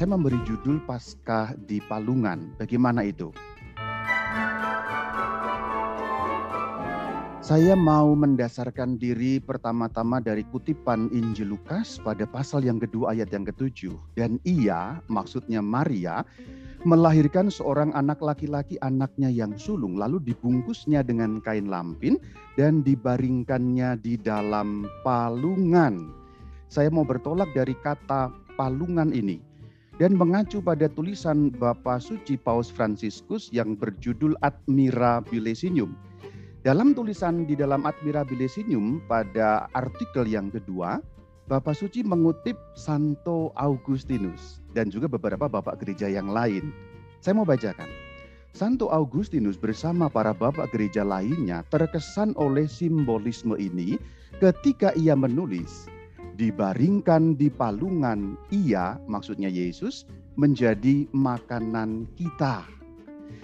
Saya memberi judul Paskah di Palungan. Bagaimana itu? Saya mau mendasarkan diri pertama-tama dari kutipan Injil Lukas pada pasal yang kedua ayat yang ketujuh. Dan ia, maksudnya Maria, melahirkan seorang anak laki-laki anaknya yang sulung. Lalu dibungkusnya dengan kain lampin dan dibaringkannya di dalam palungan. Saya mau bertolak dari kata palungan ini dan mengacu pada tulisan Bapak Suci Paus Franciscus yang berjudul Admira Bilesinium dalam tulisan di dalam Admira Bilesinium pada artikel yang kedua, Bapak Suci mengutip Santo Augustinus dan juga beberapa bapak gereja yang lain. Saya mau bacakan. Santo Augustinus bersama para bapak gereja lainnya terkesan oleh simbolisme ini ketika ia menulis dibaringkan di palungan ia maksudnya Yesus menjadi makanan kita.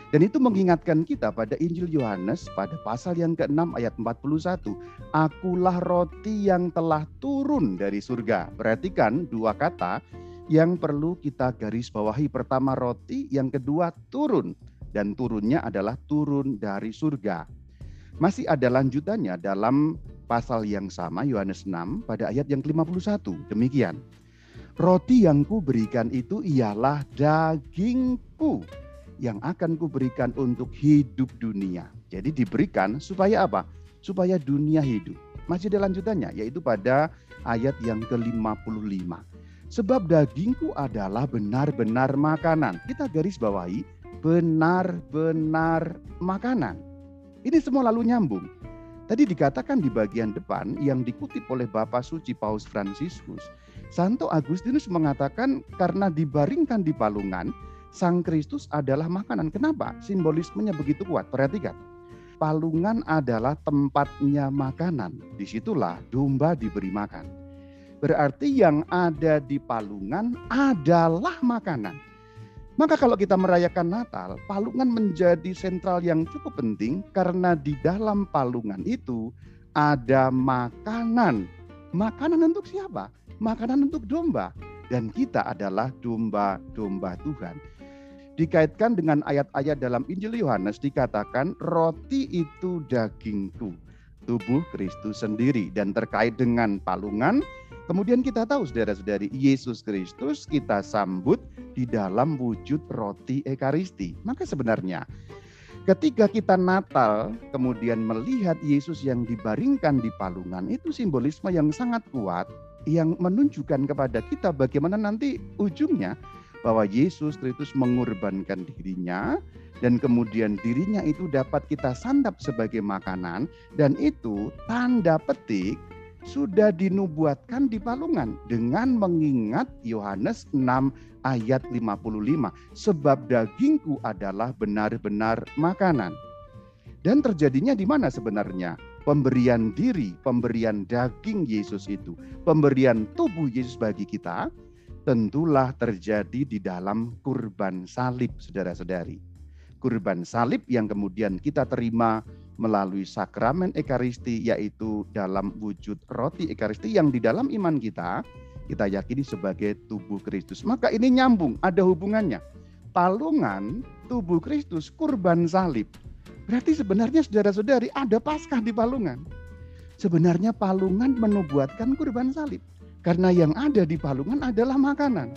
Dan itu mengingatkan kita pada Injil Yohanes pada pasal yang ke-6 ayat 41. Akulah roti yang telah turun dari surga. Perhatikan dua kata yang perlu kita garis bawahi. Pertama roti, yang kedua turun. Dan turunnya adalah turun dari surga. Masih ada lanjutannya dalam pasal yang sama Yohanes 6 pada ayat yang ke-51. Demikian. Roti yang kuberikan itu ialah dagingku yang akan kuberikan untuk hidup dunia. Jadi diberikan supaya apa? Supaya dunia hidup. Masih ada lanjutannya yaitu pada ayat yang ke-55. Sebab dagingku adalah benar-benar makanan. Kita garis bawahi benar-benar makanan. Ini semua lalu nyambung. Tadi dikatakan di bagian depan yang dikutip oleh Bapak Suci Paus Fransiskus, Santo Agustinus mengatakan karena dibaringkan di palungan, Sang Kristus adalah makanan. Kenapa? Simbolismenya begitu kuat. Perhatikan. Palungan adalah tempatnya makanan. Di situlah domba diberi makan. Berarti yang ada di palungan adalah makanan. Maka kalau kita merayakan Natal, palungan menjadi sentral yang cukup penting karena di dalam palungan itu ada makanan. Makanan untuk siapa? Makanan untuk domba. Dan kita adalah domba-domba Tuhan dikaitkan dengan ayat-ayat dalam Injil Yohanes dikatakan roti itu dagingku, tubuh Kristus sendiri dan terkait dengan palungan Kemudian kita tahu saudara-saudari Yesus Kristus kita sambut di dalam wujud roti ekaristi. Maka sebenarnya ketika kita Natal kemudian melihat Yesus yang dibaringkan di palungan itu simbolisme yang sangat kuat yang menunjukkan kepada kita bagaimana nanti ujungnya bahwa Yesus Kristus mengorbankan dirinya dan kemudian dirinya itu dapat kita santap sebagai makanan dan itu tanda petik sudah dinubuatkan di palungan dengan mengingat Yohanes 6 ayat 55 sebab dagingku adalah benar-benar makanan. Dan terjadinya di mana sebenarnya? Pemberian diri, pemberian daging Yesus itu, pemberian tubuh Yesus bagi kita tentulah terjadi di dalam kurban salib, saudara-saudari. Kurban salib yang kemudian kita terima melalui sakramen Ekaristi, yaitu dalam wujud roti Ekaristi yang di dalam iman kita, kita yakini sebagai tubuh Kristus. Maka ini nyambung, ada hubungannya. Palungan tubuh Kristus, kurban salib. Berarti sebenarnya saudara-saudari ada paskah di palungan. Sebenarnya palungan menubuatkan kurban salib. Karena yang ada di palungan adalah makanan.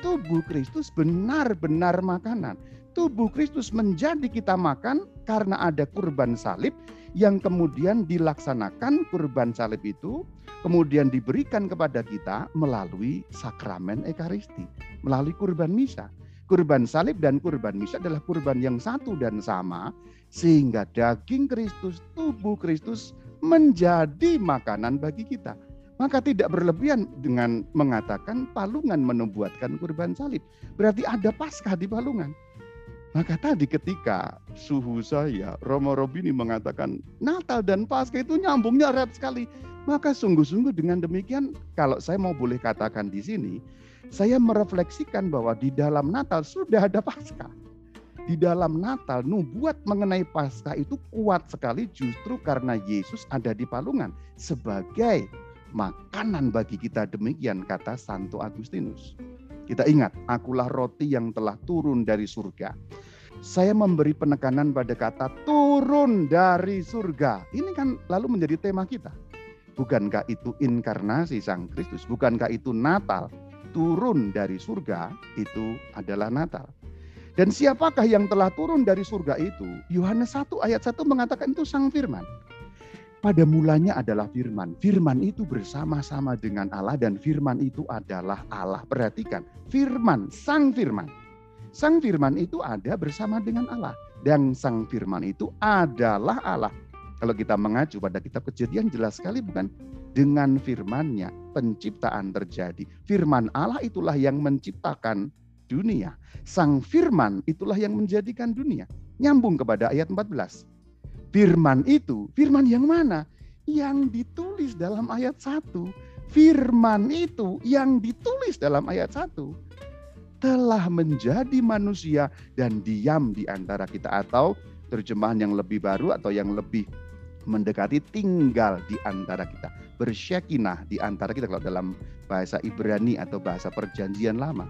Tubuh Kristus benar-benar makanan. Tubuh Kristus menjadi kita makan karena ada kurban salib yang kemudian dilaksanakan kurban salib itu kemudian diberikan kepada kita melalui sakramen ekaristi, melalui kurban misa. Kurban salib dan kurban misa adalah kurban yang satu dan sama sehingga daging Kristus, tubuh Kristus menjadi makanan bagi kita. Maka tidak berlebihan dengan mengatakan palungan menubuatkan kurban salib. Berarti ada paskah di palungan. Maka tadi ketika suhu saya, Romo Robini mengatakan Natal dan Paskah itu nyambungnya erat sekali. Maka sungguh-sungguh dengan demikian kalau saya mau boleh katakan di sini, saya merefleksikan bahwa di dalam Natal sudah ada Paskah. Di dalam Natal, nubuat mengenai Paskah itu kuat sekali justru karena Yesus ada di palungan sebagai makanan bagi kita demikian kata Santo Agustinus. Kita ingat, akulah roti yang telah turun dari surga. Saya memberi penekanan pada kata turun dari surga. Ini kan lalu menjadi tema kita. Bukankah itu inkarnasi Sang Kristus? Bukankah itu Natal? Turun dari surga itu adalah Natal. Dan siapakah yang telah turun dari surga itu? Yohanes 1 ayat 1 mengatakan itu Sang Firman. Pada mulanya adalah firman. Firman itu bersama-sama dengan Allah dan firman itu adalah Allah. Perhatikan, firman, sang firman. Sang firman itu ada bersama dengan Allah. Dan sang firman itu adalah Allah. Kalau kita mengacu pada kitab kejadian jelas sekali bukan? Dengan firmannya penciptaan terjadi. Firman Allah itulah yang menciptakan dunia. Sang firman itulah yang menjadikan dunia. Nyambung kepada ayat 14 Firman itu, firman yang mana? Yang ditulis dalam ayat 1. Firman itu yang ditulis dalam ayat 1 telah menjadi manusia dan diam di antara kita atau terjemahan yang lebih baru atau yang lebih mendekati tinggal di antara kita bersyakinah di antara kita kalau dalam bahasa Ibrani atau bahasa perjanjian lama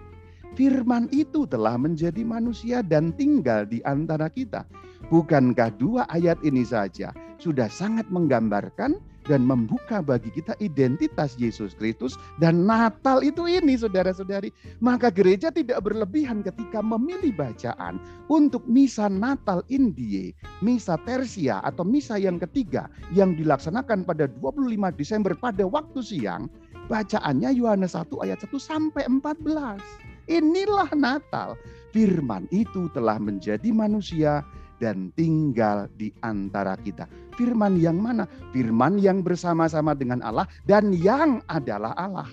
firman itu telah menjadi manusia dan tinggal di antara kita Bukankah dua ayat ini saja sudah sangat menggambarkan dan membuka bagi kita identitas Yesus Kristus dan Natal itu ini saudara-saudari. Maka gereja tidak berlebihan ketika memilih bacaan untuk misa Natal Indie, misa Tersia atau misa yang ketiga yang dilaksanakan pada 25 Desember pada waktu siang. Bacaannya Yohanes 1 ayat 1 sampai 14. Inilah Natal. Firman itu telah menjadi manusia dan tinggal di antara kita. Firman yang mana? Firman yang bersama-sama dengan Allah dan yang adalah Allah.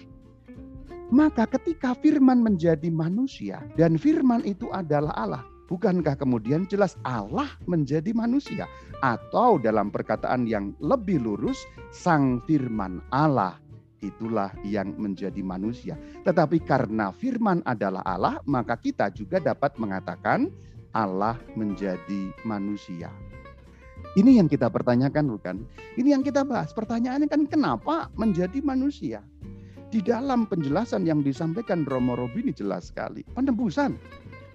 Maka ketika firman menjadi manusia dan firman itu adalah Allah, bukankah kemudian jelas Allah menjadi manusia? Atau dalam perkataan yang lebih lurus, sang firman Allah itulah yang menjadi manusia. Tetapi karena firman adalah Allah, maka kita juga dapat mengatakan Allah menjadi manusia. Ini yang kita pertanyakan bukan? Ini yang kita bahas. Pertanyaannya kan kenapa menjadi manusia? Di dalam penjelasan yang disampaikan Romo Robini jelas sekali. Penebusan,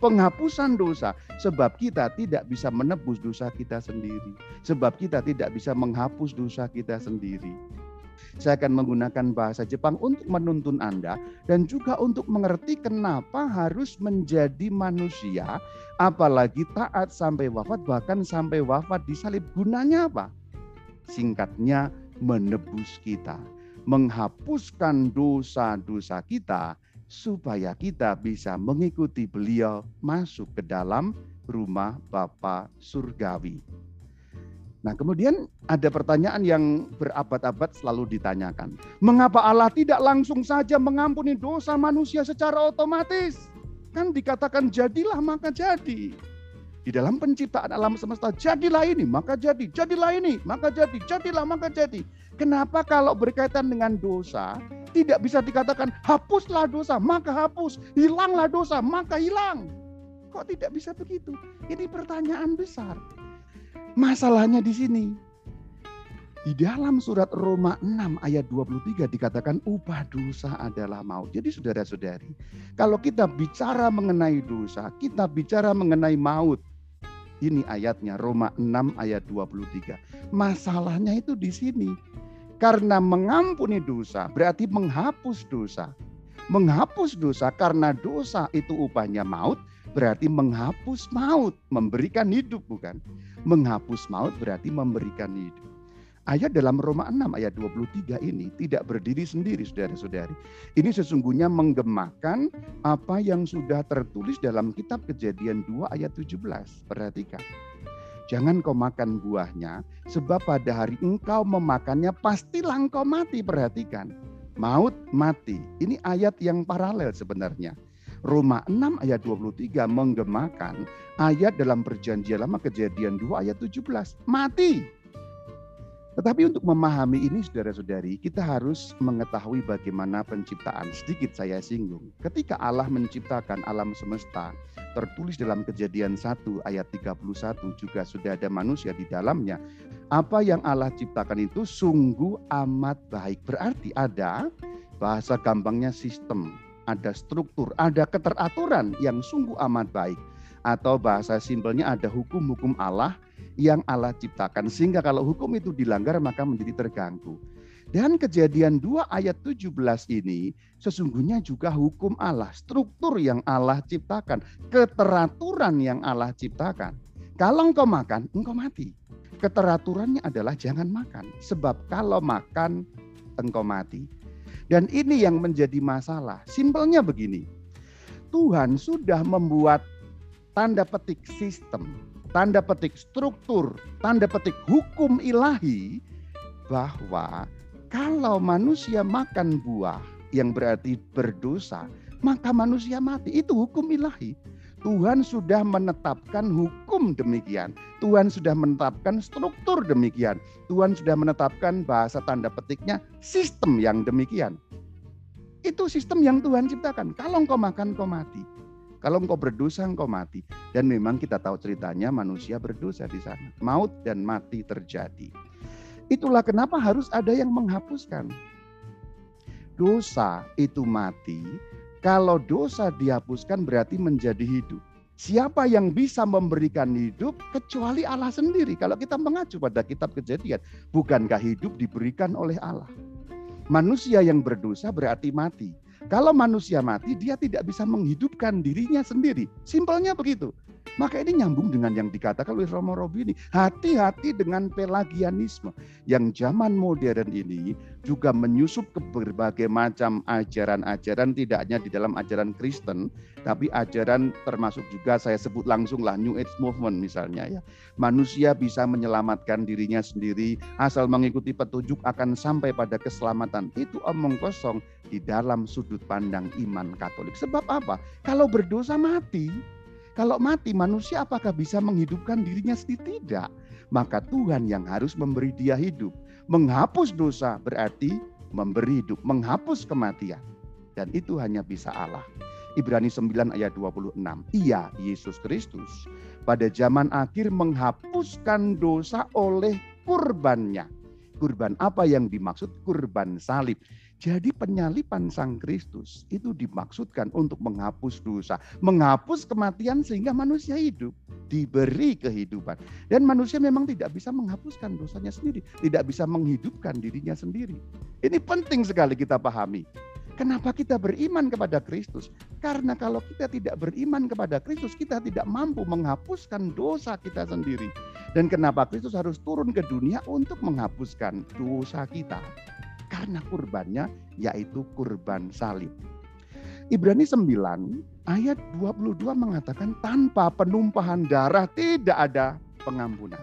penghapusan dosa. Sebab kita tidak bisa menebus dosa kita sendiri. Sebab kita tidak bisa menghapus dosa kita sendiri. Saya akan menggunakan bahasa Jepang untuk menuntun Anda dan juga untuk mengerti kenapa harus menjadi manusia, apalagi taat sampai wafat, bahkan sampai wafat di salib. Gunanya apa? Singkatnya, menebus kita, menghapuskan dosa-dosa kita, supaya kita bisa mengikuti beliau masuk ke dalam rumah Bapa Surgawi. Nah, kemudian ada pertanyaan yang berabad-abad selalu ditanyakan. Mengapa Allah tidak langsung saja mengampuni dosa manusia secara otomatis? Kan dikatakan jadilah maka jadi. Di dalam penciptaan alam semesta, jadilah ini, maka jadi, jadilah ini, maka jadi, jadilah, maka jadi. Kenapa kalau berkaitan dengan dosa, tidak bisa dikatakan hapuslah dosa, maka hapus, hilanglah dosa, maka hilang. Kok tidak bisa begitu? Ini pertanyaan besar. Masalahnya di sini. Di dalam surat Roma 6 ayat 23 dikatakan upah dosa adalah maut. Jadi saudara-saudari, kalau kita bicara mengenai dosa, kita bicara mengenai maut. Ini ayatnya Roma 6 ayat 23. Masalahnya itu di sini. Karena mengampuni dosa berarti menghapus dosa. Menghapus dosa karena dosa itu upahnya maut, berarti menghapus maut, memberikan hidup bukan? Menghapus maut berarti memberikan hidup. Ayat dalam Roma 6 ayat 23 ini tidak berdiri sendiri saudara-saudari. Ini sesungguhnya menggemakan apa yang sudah tertulis dalam kitab kejadian 2 ayat 17. Perhatikan. Jangan kau makan buahnya, sebab pada hari engkau memakannya pastilah engkau mati. Perhatikan. Maut mati. Ini ayat yang paralel sebenarnya. Roma 6 ayat 23 menggemakan ayat dalam perjanjian lama kejadian 2 ayat 17. Mati. Tetapi untuk memahami ini saudara-saudari, kita harus mengetahui bagaimana penciptaan. Sedikit saya singgung. Ketika Allah menciptakan alam semesta, tertulis dalam kejadian 1 ayat 31 juga sudah ada manusia di dalamnya. Apa yang Allah ciptakan itu sungguh amat baik. Berarti ada bahasa gampangnya sistem ada struktur, ada keteraturan yang sungguh amat baik. Atau bahasa simpelnya ada hukum-hukum Allah yang Allah ciptakan. Sehingga kalau hukum itu dilanggar maka menjadi terganggu. Dan kejadian 2 ayat 17 ini sesungguhnya juga hukum Allah, struktur yang Allah ciptakan, keteraturan yang Allah ciptakan. Kalau engkau makan, engkau mati. Keteraturannya adalah jangan makan. Sebab kalau makan, engkau mati. Dan ini yang menjadi masalah. Simpelnya begini. Tuhan sudah membuat tanda petik sistem, tanda petik struktur, tanda petik hukum ilahi bahwa kalau manusia makan buah yang berarti berdosa, maka manusia mati. Itu hukum ilahi. Tuhan sudah menetapkan hukum demikian. Tuhan sudah menetapkan struktur demikian. Tuhan sudah menetapkan bahasa tanda petiknya sistem yang demikian. Itu sistem yang Tuhan ciptakan. Kalau engkau makan, engkau mati. Kalau engkau berdosa, engkau mati. Dan memang kita tahu ceritanya manusia berdosa di sana. Maut dan mati terjadi. Itulah kenapa harus ada yang menghapuskan. Dosa itu mati, kalau dosa dihapuskan berarti menjadi hidup. Siapa yang bisa memberikan hidup kecuali Allah sendiri. Kalau kita mengacu pada kitab kejadian, bukankah hidup diberikan oleh Allah? Manusia yang berdosa berarti mati. Kalau manusia mati, dia tidak bisa menghidupkan dirinya sendiri. Simpelnya begitu. Maka ini nyambung dengan yang dikatakan oleh Romo Robi ini. Hati-hati dengan pelagianisme. Yang zaman modern ini juga menyusup ke berbagai macam ajaran-ajaran. Tidak hanya di dalam ajaran Kristen. Tapi ajaran termasuk juga saya sebut langsung lah New Age Movement misalnya ya. Manusia bisa menyelamatkan dirinya sendiri. Asal mengikuti petunjuk akan sampai pada keselamatan. Itu omong kosong di dalam sudut pandang iman Katolik. Sebab apa? Kalau berdosa mati. Kalau mati manusia apakah bisa menghidupkan dirinya sendiri? Tidak. Maka Tuhan yang harus memberi dia hidup. Menghapus dosa berarti memberi hidup, menghapus kematian. Dan itu hanya bisa Allah. Ibrani 9 ayat 26. Ia, Yesus Kristus, pada zaman akhir menghapuskan dosa oleh kurbannya. Kurban apa yang dimaksud? Kurban salib. Jadi penyalipan Sang Kristus itu dimaksudkan untuk menghapus dosa, menghapus kematian sehingga manusia hidup, diberi kehidupan. Dan manusia memang tidak bisa menghapuskan dosanya sendiri, tidak bisa menghidupkan dirinya sendiri. Ini penting sekali kita pahami. Kenapa kita beriman kepada Kristus? Karena kalau kita tidak beriman kepada Kristus, kita tidak mampu menghapuskan dosa kita sendiri. Dan kenapa Kristus harus turun ke dunia untuk menghapuskan dosa kita? Karena kurbannya yaitu kurban salib. Ibrani 9 ayat 22 mengatakan tanpa penumpahan darah tidak ada pengampunan.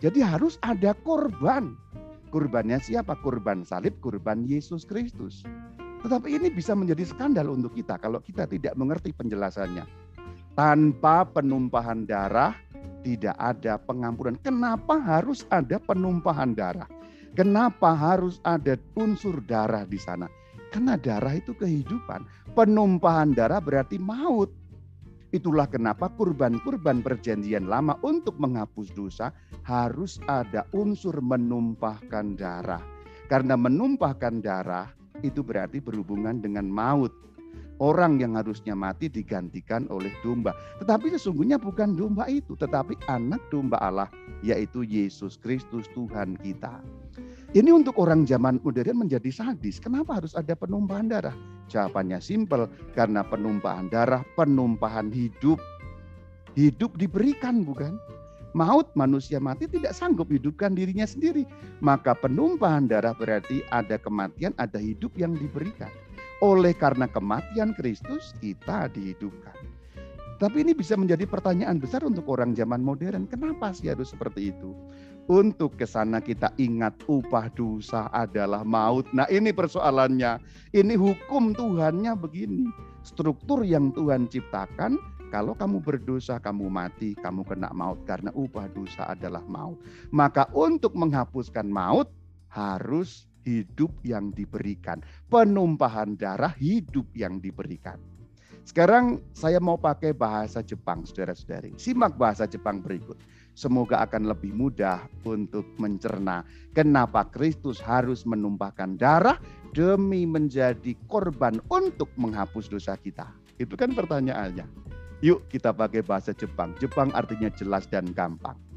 Jadi harus ada korban. Kurbannya siapa? Kurban salib, kurban Yesus Kristus. Tetapi ini bisa menjadi skandal untuk kita kalau kita tidak mengerti penjelasannya. Tanpa penumpahan darah tidak ada pengampunan. Kenapa harus ada penumpahan darah? Kenapa harus ada unsur darah di sana? Karena darah itu kehidupan. Penumpahan darah berarti maut. Itulah kenapa kurban-kurban perjanjian lama untuk menghapus dosa harus ada unsur menumpahkan darah. Karena menumpahkan darah itu berarti berhubungan dengan maut. Orang yang harusnya mati digantikan oleh domba. Tetapi sesungguhnya bukan domba itu, tetapi anak domba Allah, yaitu Yesus Kristus Tuhan kita. Ini untuk orang zaman modern menjadi sadis. Kenapa harus ada penumpahan darah? Jawabannya simpel, karena penumpahan darah, penumpahan hidup. Hidup diberikan bukan? Maut manusia mati tidak sanggup hidupkan dirinya sendiri. Maka penumpahan darah berarti ada kematian, ada hidup yang diberikan. Oleh karena kematian Kristus, kita dihidupkan. Tapi ini bisa menjadi pertanyaan besar untuk orang zaman modern. Kenapa sih harus seperti itu? Untuk ke sana kita ingat upah dosa adalah maut. Nah ini persoalannya. Ini hukum Tuhannya begini. Struktur yang Tuhan ciptakan, kalau kamu berdosa, kamu mati, kamu kena maut. Karena upah dosa adalah maut. Maka untuk menghapuskan maut, harus hidup yang diberikan. Penumpahan darah hidup yang diberikan. Sekarang saya mau pakai bahasa Jepang, saudara-saudari. Simak bahasa Jepang berikut. semoga akan lebih mudah untuk mencerna kenapa Kristus harus menumpahkan darah demi menjadi korban untuk menghapus dosa kita. Itu kan pertanyaannya. Yuk kita pakai bahasa Jepang. Jepang artinya jelas dan gampang.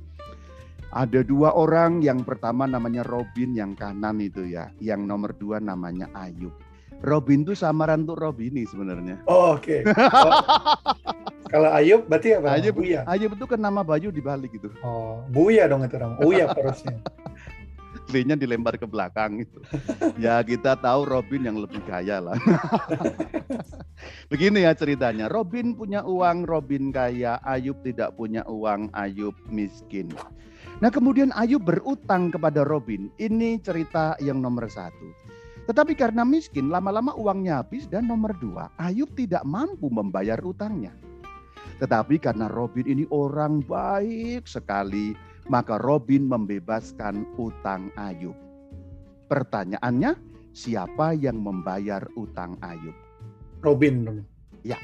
Ada dua orang, yang pertama namanya Robin yang kanan itu ya, yang nomor dua namanya Ayub. Robin itu samaran untuk Robini sebenarnya. Oh, oke. Okay. Oh, kalau Ayub berarti apa? Ayub, Buya. Ayub itu kan nama Bayu dibalik gitu. Oh, Buya dong itu nama. Buya terusnya. B-nya dilempar ke belakang itu. ya kita tahu Robin yang lebih kaya lah. Begini ya ceritanya. Robin punya uang, Robin kaya. Ayub tidak punya uang, Ayub miskin. Nah kemudian Ayub berutang kepada Robin. Ini cerita yang nomor satu. Tetapi karena miskin, lama-lama uangnya habis dan nomor dua, Ayub tidak mampu membayar utangnya. Tetapi karena Robin ini orang baik sekali, maka Robin membebaskan utang Ayub. Pertanyaannya, siapa yang membayar utang Ayub? Robin. Ya,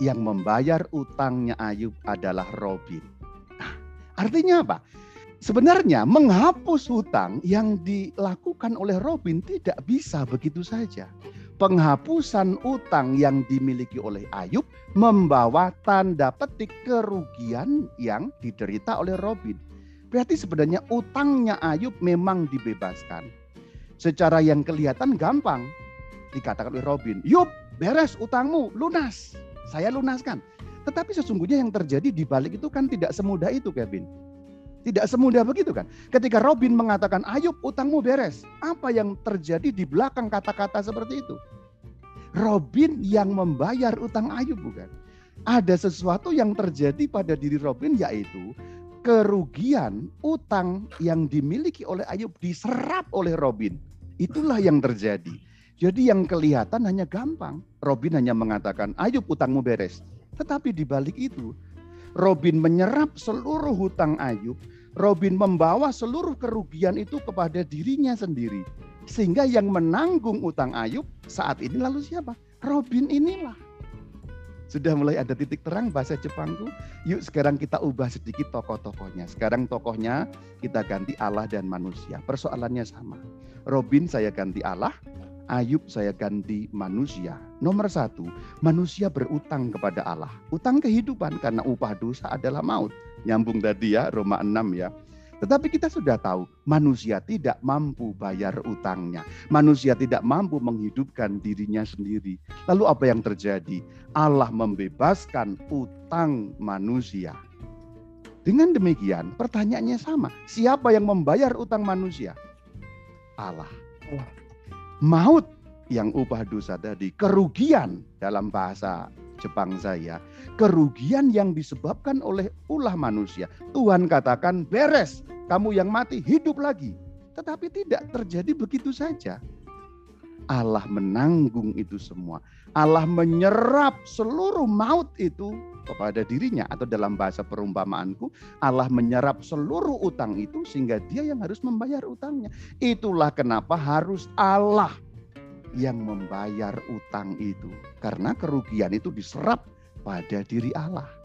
yang membayar utangnya Ayub adalah Robin. Nah, artinya apa? Sebenarnya menghapus hutang yang dilakukan oleh Robin tidak bisa begitu saja. Penghapusan utang yang dimiliki oleh Ayub membawa tanda petik kerugian yang diderita oleh Robin. Berarti sebenarnya utangnya Ayub memang dibebaskan. Secara yang kelihatan gampang dikatakan oleh Robin, "Yub, beres utangmu, lunas. Saya lunaskan." Tetapi sesungguhnya yang terjadi di balik itu kan tidak semudah itu, Kevin. Tidak semudah begitu kan. Ketika Robin mengatakan, Ayub utangmu beres. Apa yang terjadi di belakang kata-kata seperti itu? Robin yang membayar utang Ayub bukan. Ada sesuatu yang terjadi pada diri Robin yaitu kerugian utang yang dimiliki oleh Ayub diserap oleh Robin. Itulah yang terjadi. Jadi yang kelihatan hanya gampang. Robin hanya mengatakan, Ayub utangmu beres. Tetapi di balik itu Robin menyerap seluruh hutang Ayub, Robin membawa seluruh kerugian itu kepada dirinya sendiri. Sehingga yang menanggung utang Ayub saat ini lalu siapa? Robin inilah. Sudah mulai ada titik terang bahasa Jepangku. Yuk sekarang kita ubah sedikit tokoh-tokohnya. Sekarang tokohnya kita ganti Allah dan manusia. Persoalannya sama. Robin saya ganti Allah, Ayub saya ganti manusia. Nomor satu, manusia berutang kepada Allah. Utang kehidupan karena upah dosa adalah maut. Nyambung tadi ya Roma 6 ya. Tetapi kita sudah tahu manusia tidak mampu bayar utangnya. Manusia tidak mampu menghidupkan dirinya sendiri. Lalu apa yang terjadi? Allah membebaskan utang manusia. Dengan demikian pertanyaannya sama. Siapa yang membayar utang manusia? Allah maut yang upah dosa tadi, kerugian dalam bahasa Jepang saya, kerugian yang disebabkan oleh ulah manusia. Tuhan katakan beres, kamu yang mati hidup lagi. Tetapi tidak terjadi begitu saja. Allah menanggung itu semua. Allah menyerap seluruh maut itu kepada dirinya atau dalam bahasa perumpamaanku Allah menyerap seluruh utang itu sehingga dia yang harus membayar utangnya. Itulah kenapa harus Allah yang membayar utang itu karena kerugian itu diserap pada diri Allah.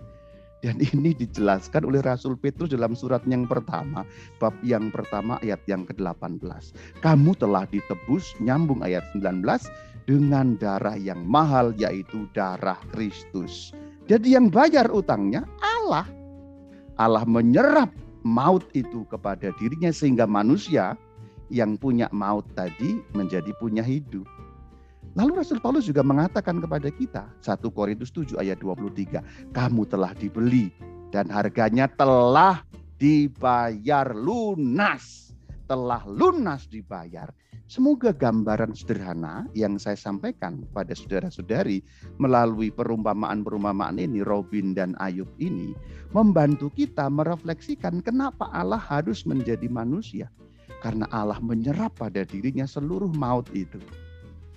Dan ini dijelaskan oleh Rasul Petrus dalam surat yang pertama, bab yang pertama ayat yang ke-18. Kamu telah ditebus, nyambung ayat 19, dengan darah yang mahal yaitu darah Kristus. Jadi yang bayar utangnya Allah. Allah menyerap maut itu kepada dirinya sehingga manusia yang punya maut tadi menjadi punya hidup. Lalu Rasul Paulus juga mengatakan kepada kita 1 Korintus 7 ayat 23, kamu telah dibeli dan harganya telah dibayar lunas. Telah lunas dibayar. Semoga gambaran sederhana yang saya sampaikan pada saudara-saudari melalui perumpamaan-perumpamaan ini, Robin dan Ayub ini, membantu kita merefleksikan kenapa Allah harus menjadi manusia. Karena Allah menyerap pada dirinya seluruh maut itu.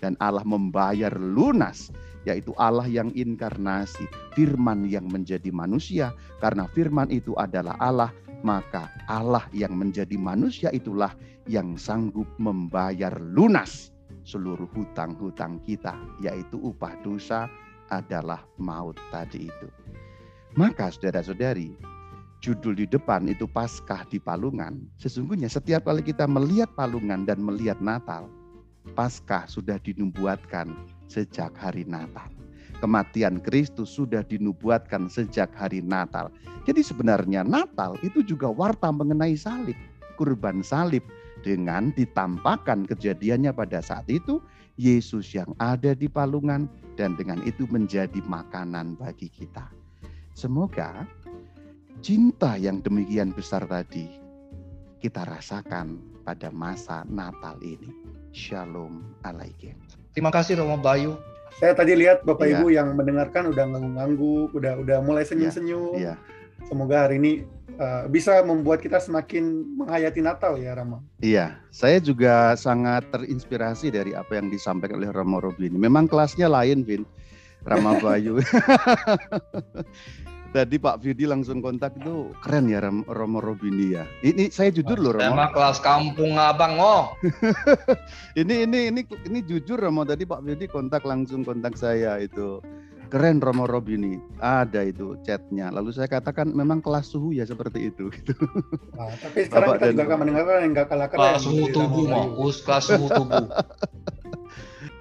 Dan Allah membayar lunas, yaitu Allah yang inkarnasi, firman yang menjadi manusia. Karena firman itu adalah Allah, maka Allah yang menjadi manusia itulah yang sanggup membayar lunas seluruh hutang-hutang kita, yaitu upah dosa adalah maut tadi itu. Maka saudara-saudari, judul di depan itu Paskah di Palungan, sesungguhnya setiap kali kita melihat Palungan dan melihat Natal, Paskah sudah dinubuatkan sejak hari Natal. Kematian Kristus sudah dinubuatkan sejak hari Natal. Jadi sebenarnya Natal itu juga warta mengenai salib, kurban salib dengan ditampakkan kejadiannya pada saat itu Yesus yang ada di palungan dan dengan itu menjadi makanan bagi kita. Semoga cinta yang demikian besar tadi kita rasakan pada masa Natal ini. Shalom alaikum. Terima kasih Romo Bayu. Saya tadi lihat Bapak Iya. Ibu yang mendengarkan udah ngangguk-ngangguk, udah udah mulai senyum-senyum. Iya. Semoga hari ini uh, bisa membuat kita semakin menghayati Natal ya Rama. Iya, saya juga sangat terinspirasi dari apa yang disampaikan oleh Romo Robini. Memang kelasnya lain, Vin. Rama Bayu. Tadi Pak Vidi langsung kontak itu keren ya Ram- Romo Robini ya. Ini saya jujur loh Romo. Emang kelas kampung abang oh. Ini ini ini ini jujur Romo tadi Pak Vidi kontak langsung kontak saya itu. Keren Romo Robini. Ada itu chatnya. Lalu saya katakan memang kelas suhu ya seperti itu gitu. Nah, tapi sekarang Bapak kita juga akan mendengarkan yang gak kalah keren. Kelas suhu tubuh Rama mau. Bayu. Us kelas suhu tubuh.